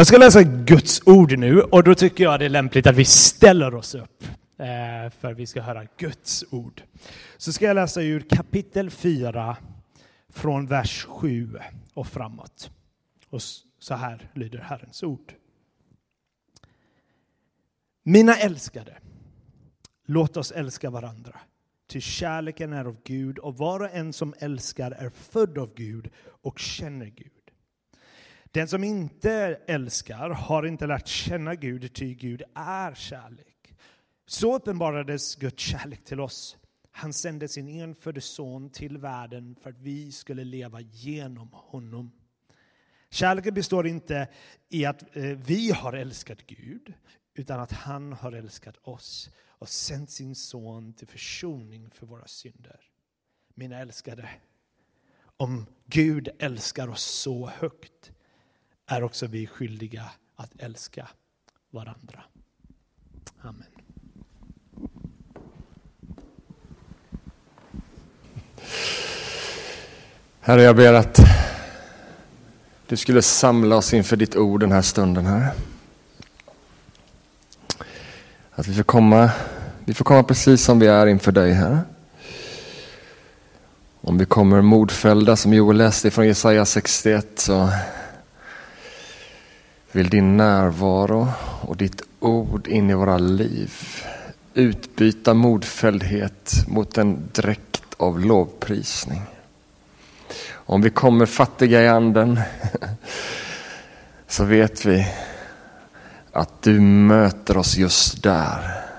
Jag ska läsa Guds ord nu och då tycker jag det är lämpligt att vi ställer oss upp eh, för vi ska höra Guds ord. Så ska jag läsa ur kapitel 4 från vers 7 och framåt. Och så här lyder Herrens ord. Mina älskade, låt oss älska varandra. Ty kärleken är av Gud och var och en som älskar är född av Gud och känner Gud. Den som inte älskar har inte lärt känna Gud, ty Gud är kärlek. Så uppenbarades Guds kärlek till oss. Han sände sin enfödde son till världen för att vi skulle leva genom honom. Kärleken består inte i att eh, vi har älskat Gud, utan att han har älskat oss och sänt sin son till försoning för våra synder. Mina älskade, om Gud älskar oss så högt är också vi skyldiga att älska varandra. Amen. Herre, jag ber att du skulle samla oss inför ditt ord den här stunden, här. Att vi får komma, vi får komma precis som vi är inför dig, här. Om vi kommer modfällda, som Joel läste från Jesaja 61, så vill din närvaro och ditt ord in i våra liv utbyta modfälldhet mot en dräkt av lovprisning. Om vi kommer fattiga i anden så vet vi att du möter oss just där.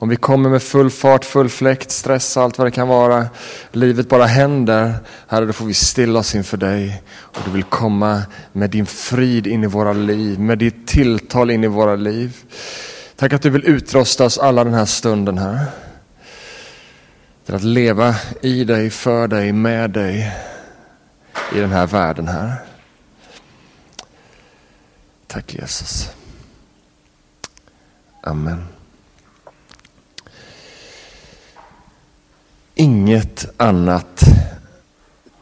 Om vi kommer med full fart, full fläkt, stress allt vad det kan vara. Livet bara händer. Herre, då får vi stilla oss inför dig. Och du vill komma med din frid in i våra liv, med ditt tilltal in i våra liv. Tack att du vill utrusta oss alla den här stunden här. Till att leva i dig, för dig, med dig i den här världen här. Tack Jesus. Amen. Inget annat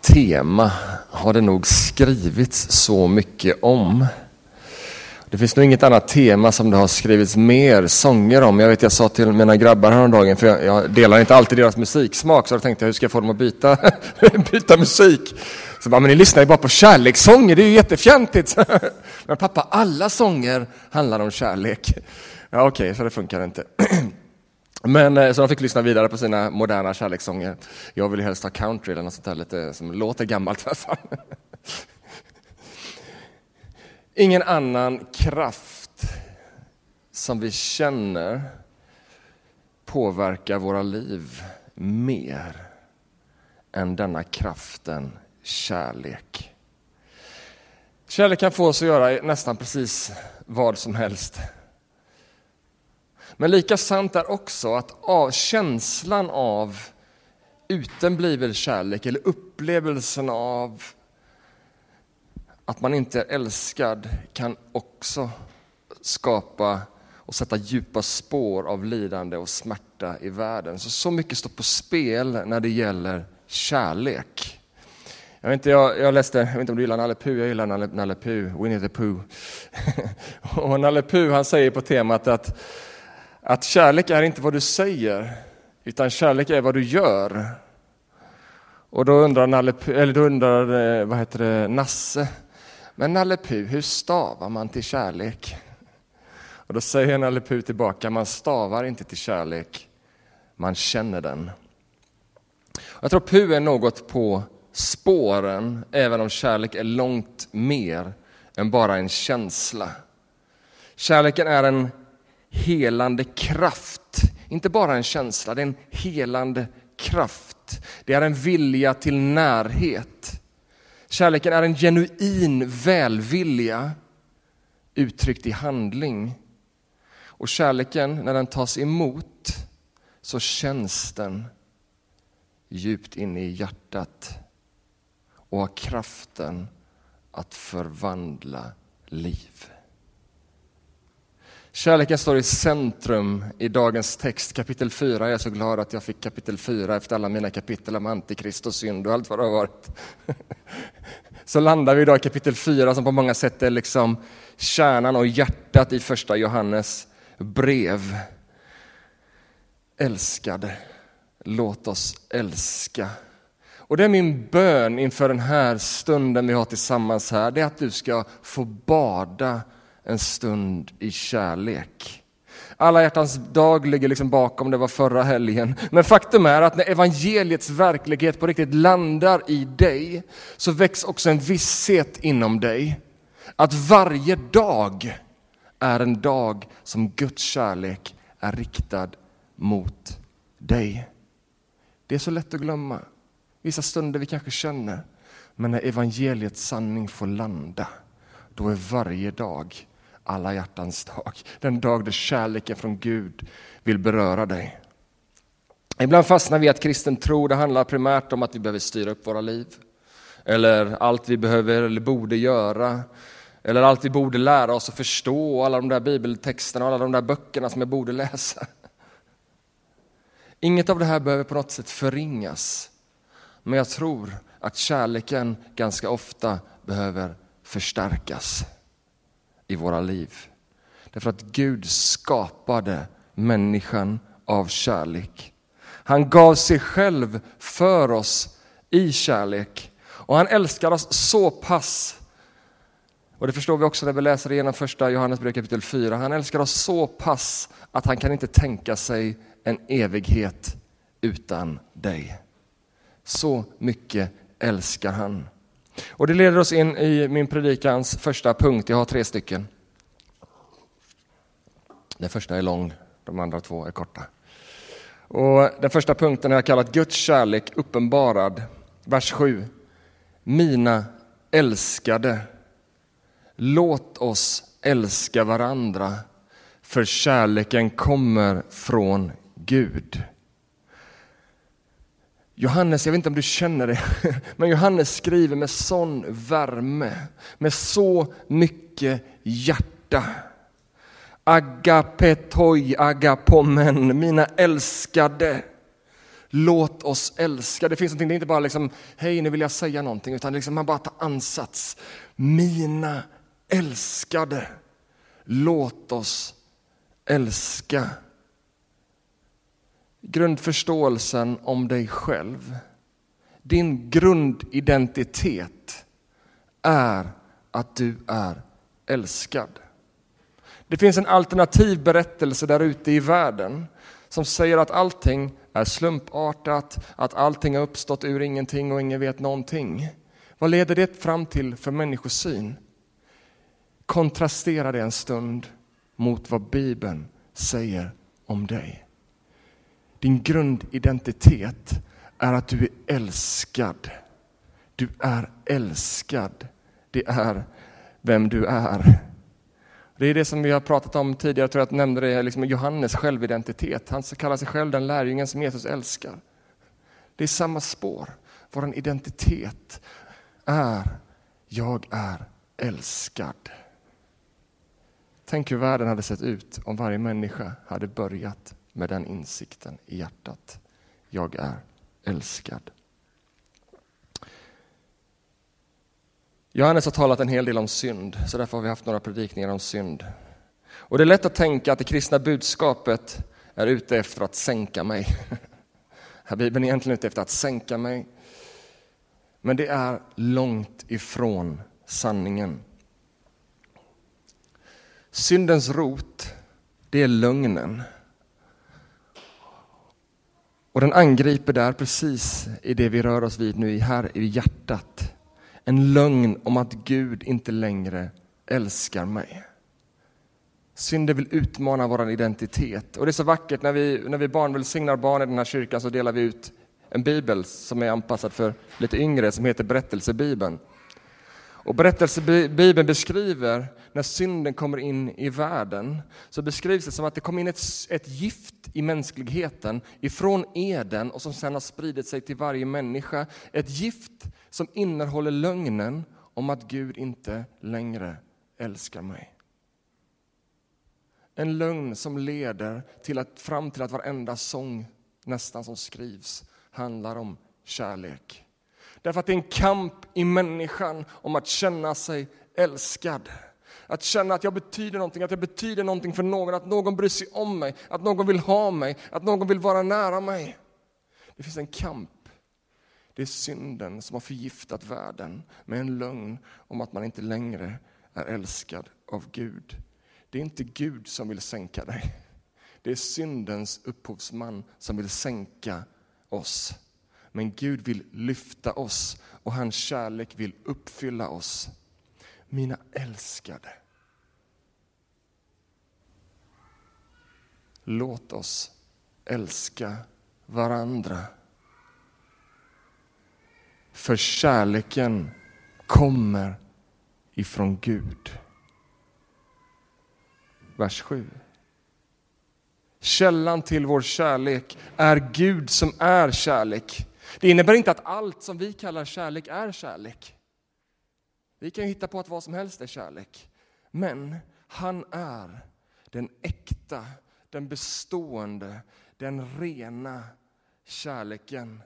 tema har det nog skrivits så mycket om. Det finns nog inget annat tema som det har skrivits mer sånger om. Jag vet, jag sa till mina grabbar häromdagen, för jag, jag delar inte alltid deras musiksmak, så då tänkte jag hur ska jag få dem att byta, byta musik? Så bara, men ni lyssnar ju bara på kärlekssånger, det är ju jättefjantigt. Men pappa, alla sånger handlar om kärlek. Ja, okej, okay, så det funkar inte. Men eh, så de fick lyssna vidare på sina moderna kärlekssånger. Jag vill ju helst ha country eller något sånt där lite som låter gammalt. Ingen annan kraft som vi känner påverkar våra liv mer än denna kraften kärlek. Kärlek kan få oss att göra nästan precis vad som helst. Men lika sant är också att av känslan av utebliven kärlek eller upplevelsen av att man inte är älskad kan också skapa och sätta djupa spår av lidande och smärta i världen. Så, så mycket står på spel när det gäller kärlek. Jag, vet inte, jag, jag läste, jag vet inte om du gillar Nalle Puh, jag gillar Nalle, Nalle Puh, Winnie the Pooh. och Nalle Puh han säger på temat att, att kärlek är inte vad du säger, utan kärlek är vad du gör. Och då undrar, Nalle, eller då undrar eh, vad heter det, Nasse, men Nalle Puh, hur stavar man till kärlek? Och då säger Nalle Puh tillbaka, man stavar inte till kärlek, man känner den. Jag tror Puh är något på spåren, även om kärlek är långt mer än bara en känsla. Kärleken är en helande kraft, inte bara en känsla, det är en helande kraft. Det är en vilja till närhet. Kärleken är en genuin välvilja uttryckt i handling. Och kärleken, när den tas emot, så känns den djupt inne i hjärtat och har kraften att förvandla liv. Kärleken står i centrum i dagens text, kapitel 4. Jag är så glad att jag fick kapitel 4 efter alla mina kapitel om antikrist och synd och allt vad det har varit. så landar vi idag i kapitel 4 som på många sätt är liksom kärnan och hjärtat i första Johannes brev. Älskade, låt oss älska. Och det är min bön inför den här stunden vi har tillsammans här, det är att du ska få bada en stund i kärlek. Alla hjärtans dag ligger liksom bakom, det var förra helgen. Men faktum är att när evangeliets verklighet på riktigt landar i dig, så väcks också en visshet inom dig. Att varje dag är en dag som Guds kärlek är riktad mot dig. Det är så lätt att glömma. Vissa stunder vi kanske känner, men när evangeliets sanning får landa, då är varje dag alla hjärtans dag. Den dag då kärleken från Gud vill beröra dig. Ibland fastnar vi i att kristen tro det handlar primärt om att vi behöver styra upp våra liv. Eller allt vi behöver eller borde göra. Eller allt vi borde lära oss att förstå, alla de där bibeltexterna och alla de där böckerna som jag borde läsa. Inget av det här behöver på något sätt förringas. Men jag tror att kärleken ganska ofta behöver förstärkas i våra liv. Därför att Gud skapade människan av kärlek. Han gav sig själv för oss i kärlek. Och han älskar oss så pass, och det förstår vi också när vi läser igenom första Johannesbrev kapitel 4, han älskar oss så pass att han kan inte tänka sig en evighet utan dig. Så mycket älskar han. Och det leder oss in i min predikans första punkt. Jag har tre stycken. Den första är lång, de andra två är korta. Och den första punkten har jag kallat Guds kärlek uppenbarad. Vers 7. Mina älskade, låt oss älska varandra, för kärleken kommer från Gud. Johannes, jag vet inte om du känner det, men Johannes skriver med sån värme, med så mycket hjärta. Agapetoi, agapomen, mina älskade. Låt oss älska. Det finns någonting, det är inte bara liksom, hej nu vill jag säga någonting, utan liksom man bara tar ansats. Mina älskade. Låt oss älska grundförståelsen om dig själv. Din grundidentitet är att du är älskad. Det finns en alternativ berättelse där ute i världen som säger att allting är slumpartat, att allting har uppstått ur ingenting och ingen vet någonting. Vad leder det fram till för människosyn? Kontrastera det en stund mot vad Bibeln säger om dig. Din grundidentitet är att du är älskad. Du är älskad. Det är vem du är. Det är det som vi har pratat om tidigare, jag tror jag nämnde det, liksom Johannes självidentitet. Han kallar sig själv den lärjungen som Jesus älskar. Det är samma spår. Vår identitet är, jag är älskad. Tänk hur världen hade sett ut om varje människa hade börjat med den insikten i hjärtat. Jag är älskad. Johannes har talat en hel del om synd, så därför har vi haft några predikningar om synd. Och det är lätt att tänka att det kristna budskapet är ute efter att sänka mig. Bibeln är egentligen ute efter att sänka mig. Men det är långt ifrån sanningen. Syndens rot, det är lögnen. Och den angriper där precis i det vi rör oss vid nu, här i hjärtat. En lögn om att Gud inte längre älskar mig. Synden vill utmana vår identitet. Och det är så vackert när vi, när vi barn välsignar barn i den här kyrkan så delar vi ut en bibel som är anpassad för lite yngre som heter Berättelsebibeln. Och berättelsebibeln beskriver när synden kommer in i världen, så beskrivs det som att det kom in ett, ett gift i mänskligheten ifrån Eden och som sedan har spridit sig till varje människa. Ett gift som innehåller lögnen om att Gud inte längre älskar mig. En lögn som leder till att, fram till att varenda sång nästan som skrivs handlar om kärlek. Därför att det är en kamp i människan om att känna sig älskad. Att känna att jag betyder någonting, att jag betyder någonting för någon, att någon bryr sig om mig, att någon vill ha mig, att någon vill vara nära mig. Det finns en kamp. Det är synden som har förgiftat världen med en lögn om att man inte längre är älskad av Gud. Det är inte Gud som vill sänka dig. Det är syndens upphovsman som vill sänka oss. Men Gud vill lyfta oss och hans kärlek vill uppfylla oss. Mina älskade. Låt oss älska varandra. För kärleken kommer ifrån Gud. Vers 7. Källan till vår kärlek är Gud som är kärlek. Det innebär inte att allt som vi kallar kärlek är kärlek. Vi kan hitta på att vad som helst är kärlek. Men han är den äkta, den bestående, den rena kärleken.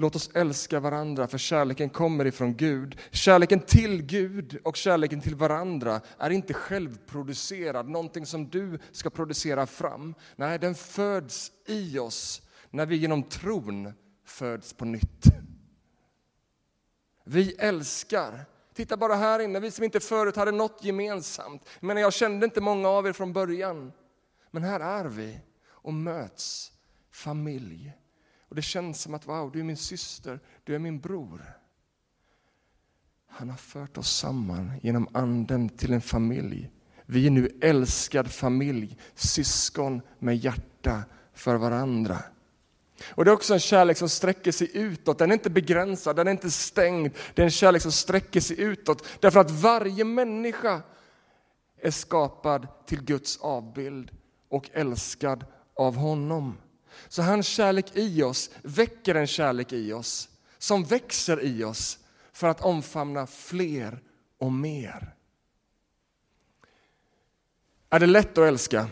Låt oss älska varandra, för kärleken kommer ifrån Gud. Kärleken till Gud och kärleken till varandra är inte självproducerad, någonting som du ska producera fram. Nej, den föds i oss när vi genom tron föds på nytt. Vi älskar. Titta bara här inne, vi som inte förut hade något gemensamt. Men jag kände inte många av er från början. Men här är vi och möts, familj. Och det känns som att wow, du är min syster, du är min bror. Han har fört oss samman genom anden till en familj. Vi är nu älskad familj, syskon med hjärta för varandra. Och Det är också en kärlek som sträcker sig utåt, den är inte begränsad, den är inte stängd. Det är en kärlek som sträcker sig utåt, därför att varje människa är skapad till Guds avbild och älskad av honom. Så hans kärlek i oss väcker en kärlek i oss som växer i oss för att omfamna fler och mer. Är det lätt att älska?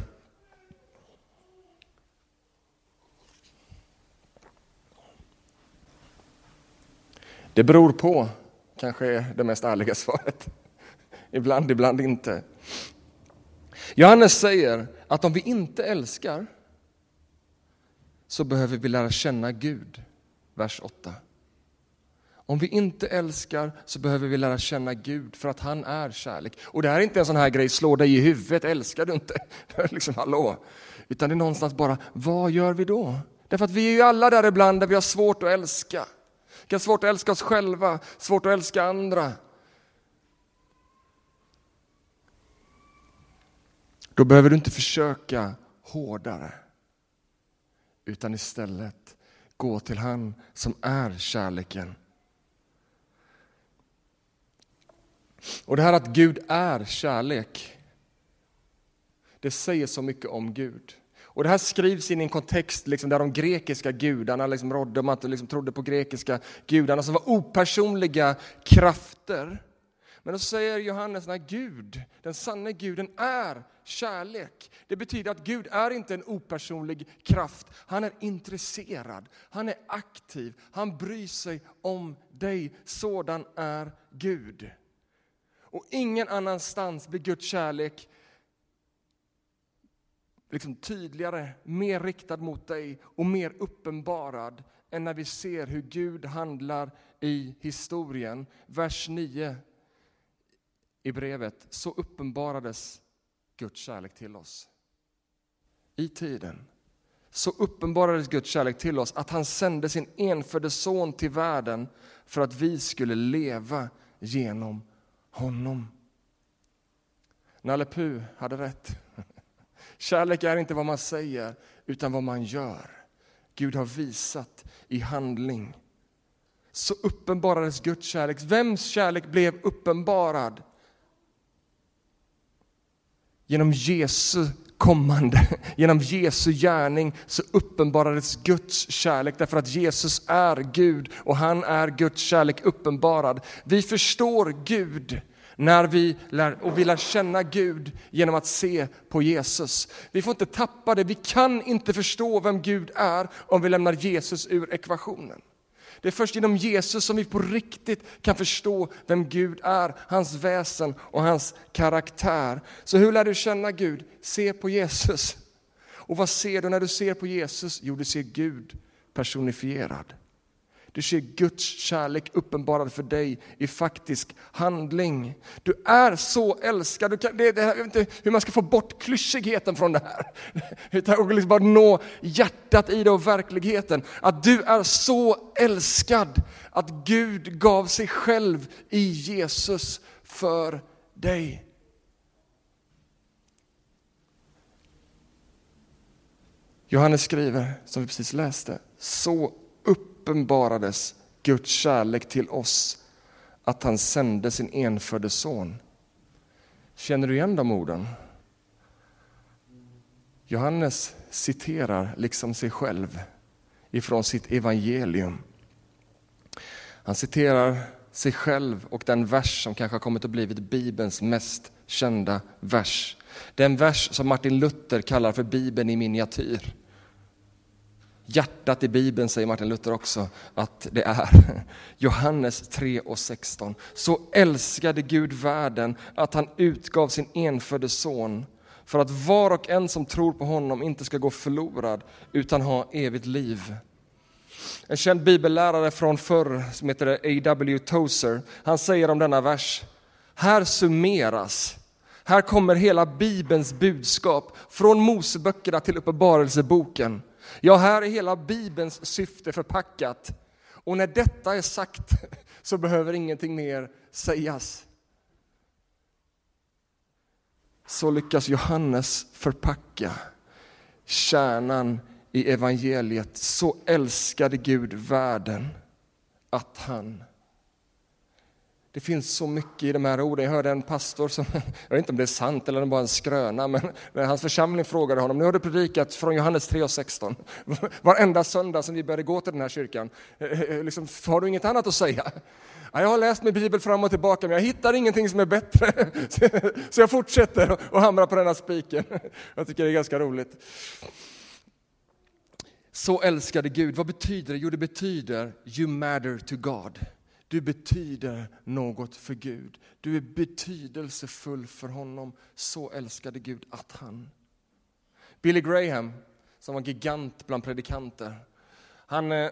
Det beror på, kanske är det mest ärliga svaret. Ibland, ibland inte. Johannes säger att om vi inte älskar så behöver vi lära känna Gud. Vers 8. Om vi inte älskar så behöver vi lära känna Gud för att han är kärlek. Och det här är inte en sån här grej, slå dig i huvudet, älskar du inte? liksom, hallå. Utan det är någonstans bara, vad gör vi då? Därför att vi är ju alla där ibland där vi har svårt att älska. Vi har svårt att älska oss själva, svårt att älska andra. Då behöver du inte försöka hårdare utan istället gå till han som är kärleken. Och det här att Gud är kärlek, det säger så mycket om Gud. Och Det här skrivs in i en kontext liksom där de grekiska gudarna liksom rådde, man liksom trodde på grekiska gudarna som var opersonliga krafter. Men då säger Johannes att Gud, den sanne guden, är kärlek. Det betyder att Gud är inte en opersonlig kraft. Han är intresserad, han är aktiv, han bryr sig om dig. Sådan är Gud. Och ingen annanstans blir Guds kärlek liksom tydligare, mer riktad mot dig och mer uppenbarad än när vi ser hur Gud handlar i historien. Vers 9 i brevet, så uppenbarades Guds kärlek till oss. I tiden så uppenbarades Guds kärlek till oss att han sände sin enfödde son till världen för att vi skulle leva genom honom. Nalle Puh hade rätt. Kärlek är inte vad man säger, utan vad man gör. Gud har visat i handling. Så uppenbarades Guds kärlek. Vems kärlek blev uppenbarad? Genom Jesu kommande, genom Jesu gärning så uppenbarades Guds kärlek därför att Jesus är Gud och han är Guds kärlek uppenbarad. Vi förstår Gud när vi lär, och vi lär känna Gud genom att se på Jesus. Vi får inte tappa det, vi kan inte förstå vem Gud är om vi lämnar Jesus ur ekvationen. Det är först genom Jesus som vi på riktigt kan förstå vem Gud är, hans väsen och hans karaktär. Så hur lär du känna Gud? Se på Jesus. Och vad ser du när du ser på Jesus? Jo, du ser Gud personifierad. Du ser Guds kärlek uppenbarad för dig i faktisk handling. Du är så älskad. Du kan, det, det, jag vet inte hur man ska få bort klyschigheten från det här. Utan liksom bara nå hjärtat i det och verkligheten. Att du är så älskad att Gud gav sig själv i Jesus för dig. Johannes skriver, som vi precis läste, så uppenbarades Guds kärlek till oss att han sände sin enfödde son. Känner du igen de orden? Johannes citerar liksom sig själv ifrån sitt evangelium. Han citerar sig själv och den vers som kanske har kommit att blivit Bibelns mest kända vers. Den vers som Martin Luther kallar för Bibeln i miniatyr. Hjärtat i Bibeln säger Martin Luther också att det är. Johannes 3 och 16. Så älskade Gud världen att han utgav sin enfödde son för att var och en som tror på honom inte ska gå förlorad utan ha evigt liv. En känd bibellärare från förr som heter A.W. Tozer, han säger om denna vers, här summeras här kommer hela Bibelns budskap från Moseböckerna till Uppenbarelseboken. Ja, här är hela Bibelns syfte förpackat. Och när detta är sagt så behöver ingenting mer sägas. Så lyckas Johannes förpacka kärnan i evangeliet. Så älskade Gud världen att han det finns så mycket i de här orden. Jag hörde en pastor, som, jag vet inte om det är sant eller bara en skröna, men när hans församling frågade honom, nu har du predikat från Johannes 3 och 16, varenda söndag som vi började gå till den här kyrkan, eh, eh, eh, liksom, har du inget annat att säga? jag har läst min bibel fram och tillbaka, men jag hittar ingenting som är bättre. Så jag fortsätter och hamrar på denna spiken. Jag tycker det är ganska roligt. Så älskade Gud, vad betyder det? Jo, det betyder you matter to God. Du betyder något för Gud. Du är betydelsefull för honom. Så älskade Gud att han... Billy Graham, som var gigant bland predikanter, han eh,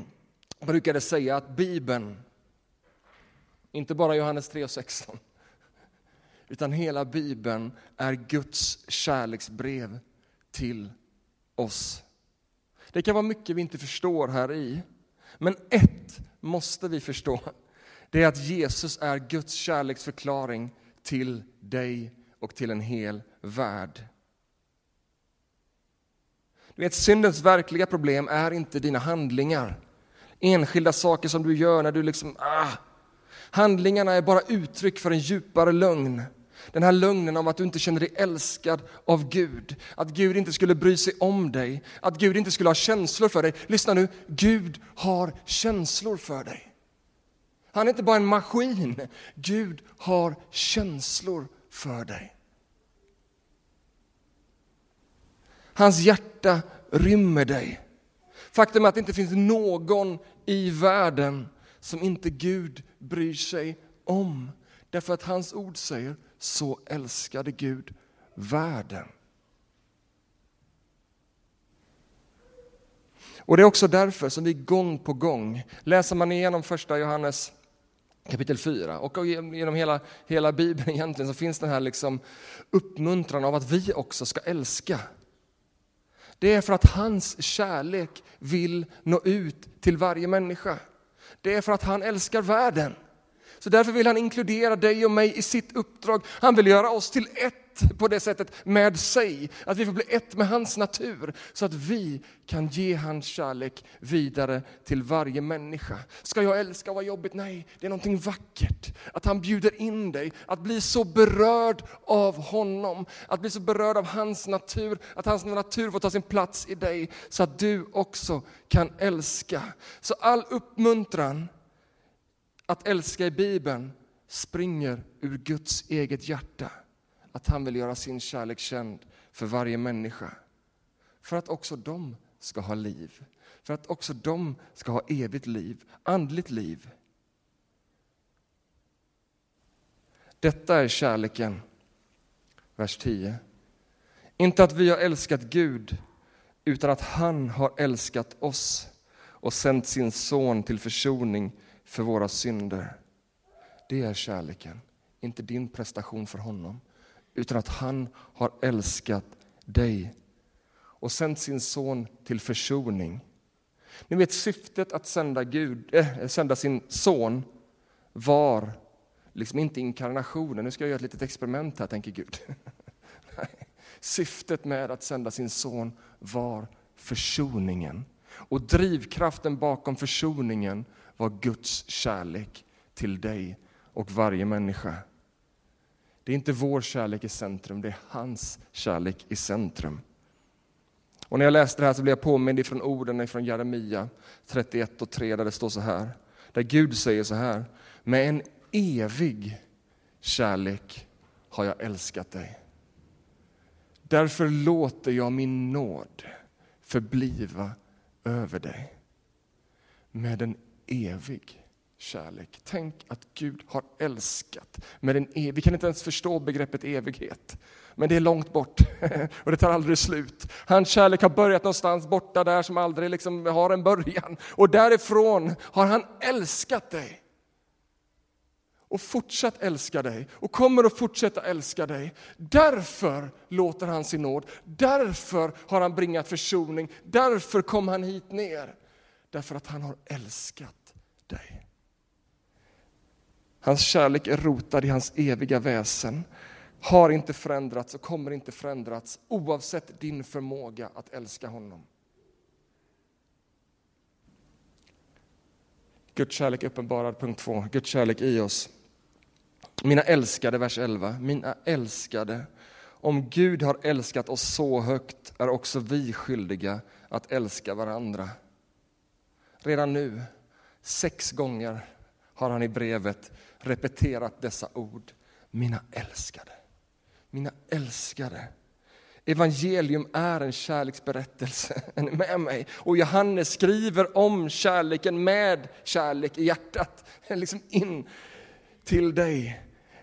brukade säga att Bibeln, inte bara Johannes 3 och 16, utan hela Bibeln är Guds kärleksbrev till oss. Det kan vara mycket vi inte förstår här i, men ett måste vi förstå. Det är att Jesus är Guds kärleksförklaring till dig och till en hel värld. Du vet, syndens verkliga problem är inte dina handlingar. Enskilda saker som du gör när du liksom... Ah. Handlingarna är bara uttryck för en djupare lögn den här lögnen om att du inte känner dig älskad av Gud, att Gud inte skulle bry sig om dig, att Gud inte skulle ha känslor för dig. Lyssna nu, Gud har känslor för dig. Han är inte bara en maskin, Gud har känslor för dig. Hans hjärta rymmer dig. Faktum är att det inte finns någon i världen som inte Gud bryr sig om. Därför att hans ord säger så älskade Gud världen. Och Det är också därför som vi gång på gång, läser man igenom första Johannes kapitel 4 och genom hela, hela Bibeln egentligen så finns den här liksom uppmuntran av att vi också ska älska. Det är för att hans kärlek vill nå ut till varje människa. Det är för att han älskar världen. Så därför vill han inkludera dig och mig i sitt uppdrag. Han vill göra oss till ett på det sättet med sig, att vi får bli ett med hans natur, så att vi kan ge hans kärlek vidare till varje människa. Ska jag älska vad jobbigt? Nej, det är någonting vackert. Att han bjuder in dig, att bli så berörd av honom, att bli så berörd av hans natur, att hans natur får ta sin plats i dig, så att du också kan älska. Så all uppmuntran att älska i Bibeln springer ur Guds eget hjärta. Att han vill göra sin kärlek känd för varje människa. För att också de ska ha liv. För att också de ska ha evigt liv, andligt liv. Detta är kärleken. Vers 10. Inte att vi har älskat Gud, utan att han har älskat oss och sänt sin son till försoning för våra synder. Det är kärleken, inte din prestation för honom, utan att han har älskat dig och sänt sin son till försoning. Ni vet syftet att sända, Gud, äh, sända sin son var liksom inte inkarnationen. Nu ska jag göra ett litet experiment här, tänker Gud. Syftet med att sända sin son var försoningen. Och drivkraften bakom försoningen var Guds kärlek till dig och varje människa. Det är inte vår kärlek i centrum, det är hans kärlek i centrum. Och när jag läste det här så blev jag påmind ifrån orden från Jeremia 31 och 3 där det står så här. Där Gud säger så här. Med en evig kärlek har jag älskat dig. Därför låter jag min nåd förbliva över dig. Med en evig kärlek. Tänk att Gud har älskat med en evig... Vi kan inte ens förstå begreppet evighet. Men det är långt bort och det tar aldrig slut. Hans kärlek har börjat någonstans borta där som aldrig liksom har en början. Och därifrån har han älskat dig. Och fortsatt älska dig och kommer att fortsätta älska dig. Därför låter han sin nåd, därför har han bringat försoning, därför kom han hit ner. Därför att han har älskat dig. Hans kärlek är rotad i hans eviga väsen har inte förändrats och kommer inte förändras oavsett din förmåga att älska honom. Guds kärlek uppenbarad, punkt 2. Guds kärlek i oss. Mina älskade, vers 11. Mina älskade, om Gud har älskat oss så högt är också vi skyldiga att älska varandra. Redan nu, sex gånger, har han i brevet repeterat dessa ord. Mina älskade mina älskade. Evangelium är en kärleksberättelse. Är ni med mig? Och Johannes skriver om kärleken med kärlek i hjärtat. Liksom in till dig.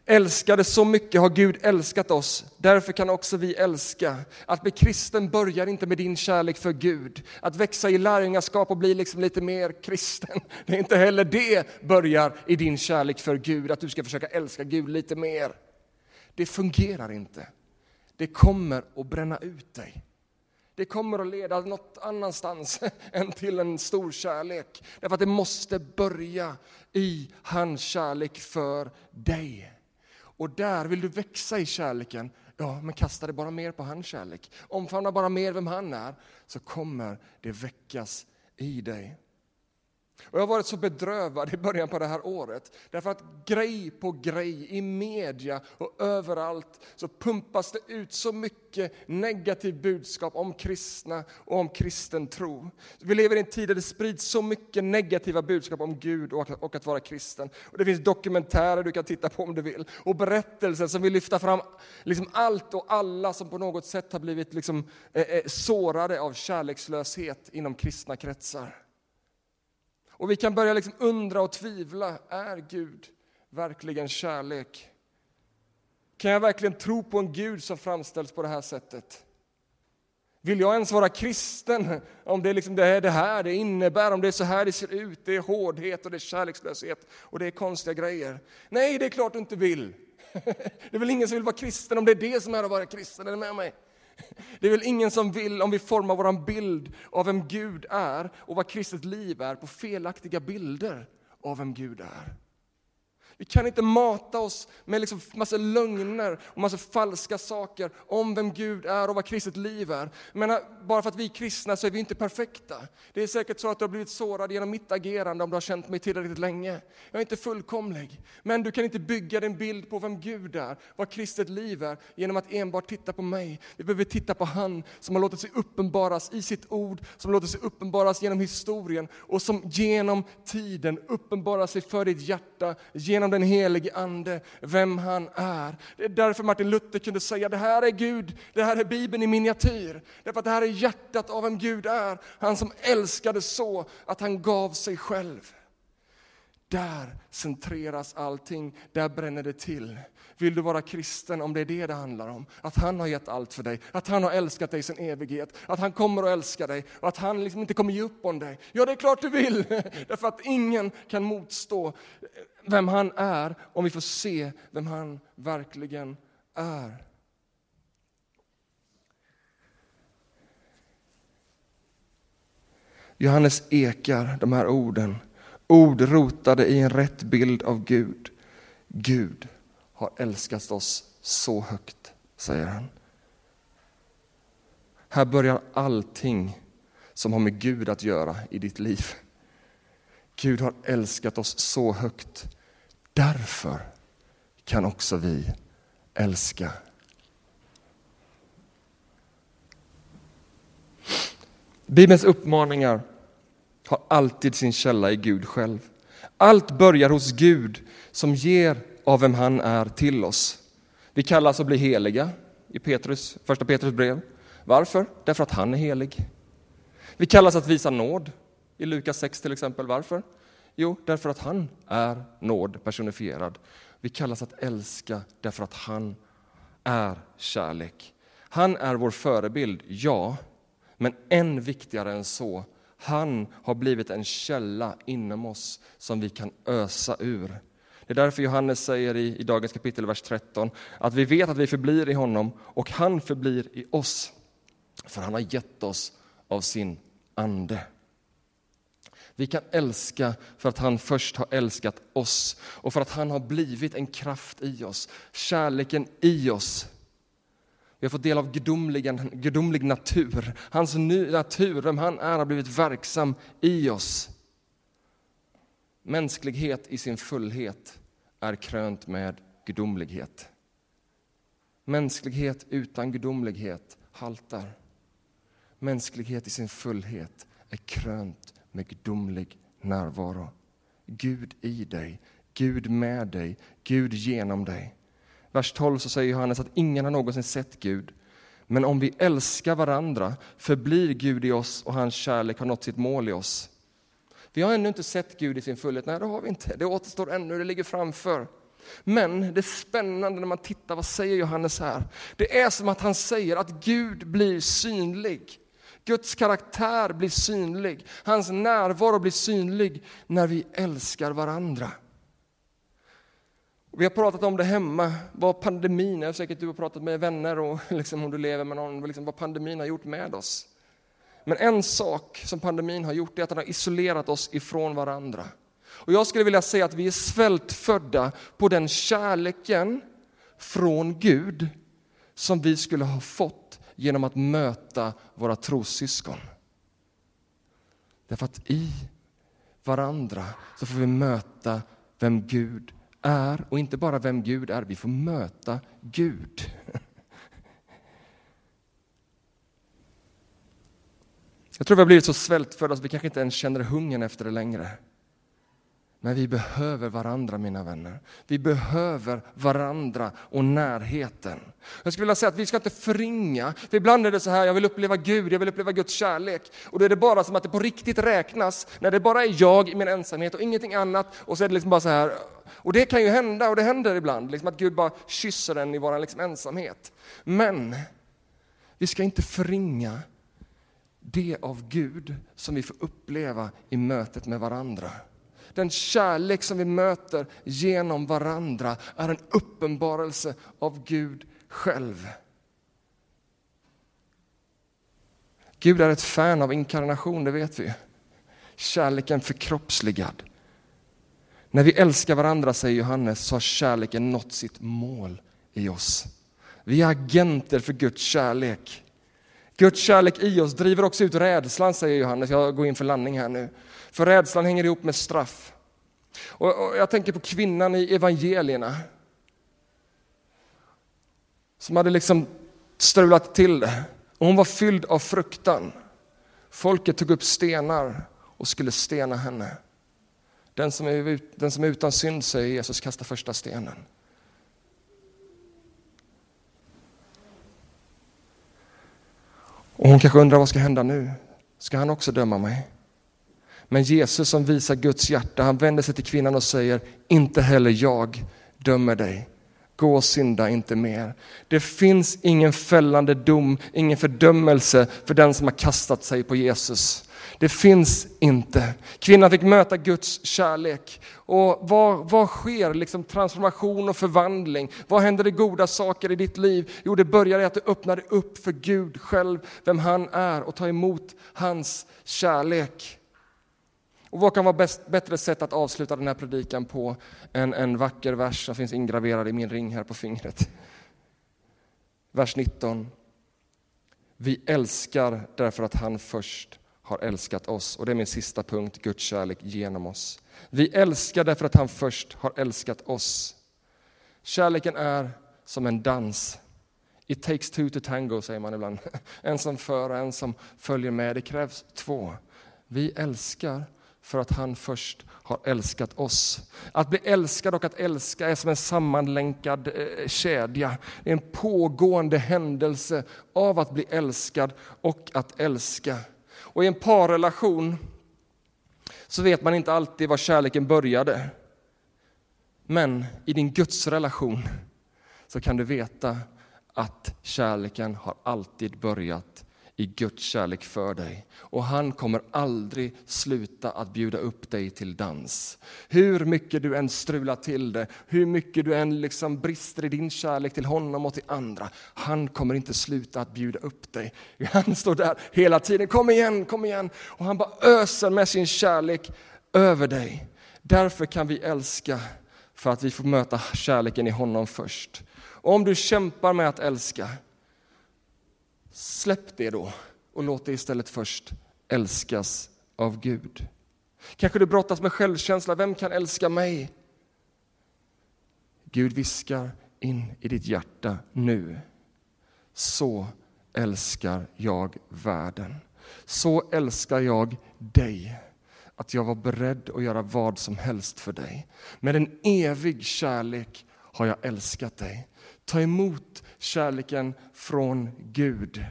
Älskade så mycket har Gud älskat oss, därför kan också vi älska. Att bli kristen börjar inte med din kärlek för Gud. Att växa i lärjungaskap och bli liksom lite mer kristen, det är inte heller det börjar i din kärlek för Gud, att du ska försöka älska Gud lite mer. Det fungerar inte. Det kommer att bränna ut dig. Det kommer att leda något annanstans än till en stor kärlek. Därför att det måste börja i hans kärlek för dig. Och där vill du växa i kärleken, ja men kasta dig bara mer på hans kärlek. Omfamna bara mer vem han är, så kommer det väckas i dig. Och jag har varit så bedrövad i början på det här året. Därför att grej på grej i media och överallt så pumpas det ut så mycket negativt budskap om kristna och om kristen tro. Vi lever i en tid där det sprids så mycket negativa budskap om Gud och att vara kristen. Och det finns dokumentärer du kan titta på om du vill. Och berättelser som vill lyfta fram liksom allt och alla som på något sätt har blivit liksom, eh, eh sårade av kärlekslöshet inom kristna kretsar. Och vi kan börja liksom undra och tvivla, är Gud verkligen kärlek? Kan jag verkligen tro på en Gud som framställs på det här sättet? Vill jag ens vara kristen om det, liksom det är det här det innebär, om det är så här det ser ut, det är hårdhet och det är kärlekslöshet och det är konstiga grejer? Nej, det är klart du inte vill. Det är väl ingen som vill vara kristen om det är det som är att vara kristen, är du med mig? Det är väl ingen som vill, om vi formar vår bild av vem Gud är och vad kristet liv är, på felaktiga bilder av vem Gud är. Vi kan inte mata oss med liksom massa lögner och massa falska saker om vem Gud är och vad kristet liv är. Men bara för att vi är kristna så är vi inte perfekta. Det är säkert så att du har blivit sårad genom mitt agerande om du har känt mig tillräckligt länge. Jag är inte fullkomlig. Men du kan inte bygga din bild på vem Gud är, vad kristet liv är, genom att enbart titta på mig. Vi behöver titta på han som har låtit sig uppenbaras i sitt ord, som har låtit sig uppenbaras genom historien och som genom tiden uppenbarar sig för ditt hjärta, genom genom den helige Ande vem han är. Det är därför Martin Luther kunde säga det här är Gud, det här är Bibeln i miniatyr. Därför att det här är hjärtat av vem Gud är. Han som älskade så att han gav sig själv. Där centreras allting, där bränner det till. Vill du vara kristen, om det är det det handlar om, att han har gett allt för dig, att han har älskat dig sin evighet, att han kommer att älska dig. Och att han liksom inte kommer ge upp om dig. Ja, det är klart du vill, därför att ingen kan motstå vem han är om vi får se vem han verkligen är. Johannes ekar de här orden. Ord rotade i en rätt bild av Gud. Gud har älskat oss så högt, säger han. Här börjar allting som har med Gud att göra i ditt liv. Gud har älskat oss så högt. Därför kan också vi älska. Bibelns uppmaningar har alltid sin källa i Gud själv. Allt börjar hos Gud som ger av vem han är till oss. Vi kallas att bli heliga i Petrus, första Petrus brev. Varför? Därför att han är helig. Vi kallas att visa nåd i Lukas 6 till exempel. Varför? Jo, därför att han är nåd personifierad. Vi kallas att älska därför att han är kärlek. Han är vår förebild, ja, men än viktigare än så, han har blivit en källa inom oss som vi kan ösa ur. Det är därför Johannes säger i, i dagens kapitel, vers 13, att vi vet att vi förblir i honom och han förblir i oss. För han har gett oss av sin ande. Vi kan älska för att han först har älskat oss och för att han har blivit en kraft i oss, kärleken i oss vi har fått del av gudomlig, gudomlig natur. Hans natur, vem han är, har blivit verksam i oss. Mänsklighet i sin fullhet är krönt med gudomlighet. Mänsklighet utan gudomlighet haltar. Mänsklighet i sin fullhet är krönt med gudomlig närvaro. Gud i dig, Gud med dig, Gud genom dig. Vers 12 så säger Johannes att ingen har någonsin sett Gud. Men om vi älskar varandra förblir Gud i oss och hans kärlek har nått sitt mål i oss. Vi har ännu inte sett Gud i sin fullhet. Nej, det har vi inte. Det återstår ännu, det ligger framför. Men det är spännande när man tittar, vad säger Johannes här? Det är som att han säger att Gud blir synlig. Guds karaktär blir synlig, hans närvaro blir synlig när vi älskar varandra. Vi har pratat om det hemma, vad pandemin jag Säkert du har pratat med vänner och liksom om du lever med någon, liksom vad pandemin har gjort med oss. Men en sak som pandemin har gjort är att den har isolerat oss ifrån varandra. Och jag skulle vilja säga att vi är svältfödda på den kärleken från Gud som vi skulle ha fått genom att möta våra trossyskon. Därför att i varandra så får vi möta vem Gud är, och inte bara vem Gud är, vi får möta Gud. Jag tror vi har blivit så svältfödda att vi kanske inte ens känner hungern efter det längre. Men vi behöver varandra, mina vänner. Vi behöver varandra och närheten. Jag skulle vilja säga att vi ska inte förringa, för ibland är det så här, jag vill uppleva Gud, jag vill uppleva Guds kärlek. Och då är det bara som att det på riktigt räknas, när det bara är jag i min ensamhet och ingenting annat. Och så är det liksom bara så här, och det kan ju hända, och det händer ibland, liksom att Gud bara kysser en i vår liksom ensamhet. Men vi ska inte förringa det av Gud som vi får uppleva i mötet med varandra. Den kärlek som vi möter genom varandra är en uppenbarelse av Gud själv. Gud är ett fan av inkarnation, det vet vi. Kärleken förkroppsligad. När vi älskar varandra, säger Johannes, så har kärleken nått sitt mål i oss. Vi är agenter för Guds kärlek. Guds kärlek i oss driver också ut rädslan, säger Johannes. Jag går in för landning här nu. För rädslan hänger ihop med straff. Och, och jag tänker på kvinnan i evangelierna. Som hade liksom strulat till det. Och hon var fylld av fruktan. Folket tog upp stenar och skulle stena henne. Den som är, den som är utan synd, säger Jesus, kasta första stenen. Och hon kanske undrar vad ska hända nu? Ska han också döma mig? Men Jesus som visar Guds hjärta, han vänder sig till kvinnan och säger, inte heller jag dömer dig. Gå och synda inte mer. Det finns ingen fällande dom, ingen fördömelse för den som har kastat sig på Jesus. Det finns inte. Kvinnan fick möta Guds kärlek. Och vad, vad sker liksom transformation och förvandling? Vad händer det goda saker i ditt liv? Jo, det börjar i att du öppnar upp för Gud själv, vem han är och tar emot hans kärlek. Och vad kan vara bäst, bättre sätt att avsluta den här predikan på än en vacker vers som finns ingraverad i min ring här på fingret. Vers 19. Vi älskar därför att han först har älskat oss. Och det är min sista punkt, Guds kärlek genom oss. Vi älskar därför att han först har älskat oss. Kärleken är som en dans. It takes two to tango, säger man ibland. En som för och en som följer med. Det krävs två. Vi älskar för att han först har älskat oss. Att bli älskad och att älska är som en sammanlänkad eh, kedja. Det är en pågående händelse av att bli älskad och att älska. Och i en parrelation så vet man inte alltid var kärleken började. Men i din gudsrelation så kan du veta att kärleken har alltid börjat i Guds kärlek för dig. Och han kommer aldrig sluta att bjuda upp dig till dans. Hur mycket du än strular till det, hur mycket du än liksom brister i din kärlek till honom och till andra. Han kommer inte sluta att bjuda upp dig. Han står där hela tiden, kom igen, kom igen. Och han bara öser med sin kärlek över dig. Därför kan vi älska, för att vi får möta kärleken i honom först. Och om du kämpar med att älska, Släpp det då och låt det istället först älskas av Gud. Kanske du brottas med självkänsla, vem kan älska mig? Gud viskar in i ditt hjärta nu. Så älskar jag världen. Så älskar jag dig att jag var beredd att göra vad som helst för dig. Med en evig kärlek har jag älskat dig. Ta emot kärleken från Gud.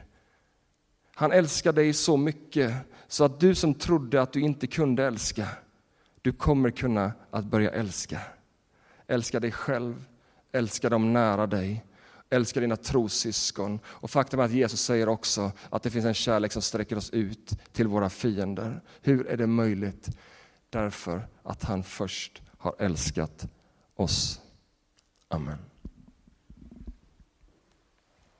Han älskar dig så mycket så att du som trodde att du inte kunde älska, du kommer kunna att börja älska. Älska dig själv, älska dem nära dig, älska dina trossyskon. Och faktum är att Jesus säger också att det finns en kärlek som sträcker oss ut till våra fiender. Hur är det möjligt? Därför att han först har älskat oss. Amen.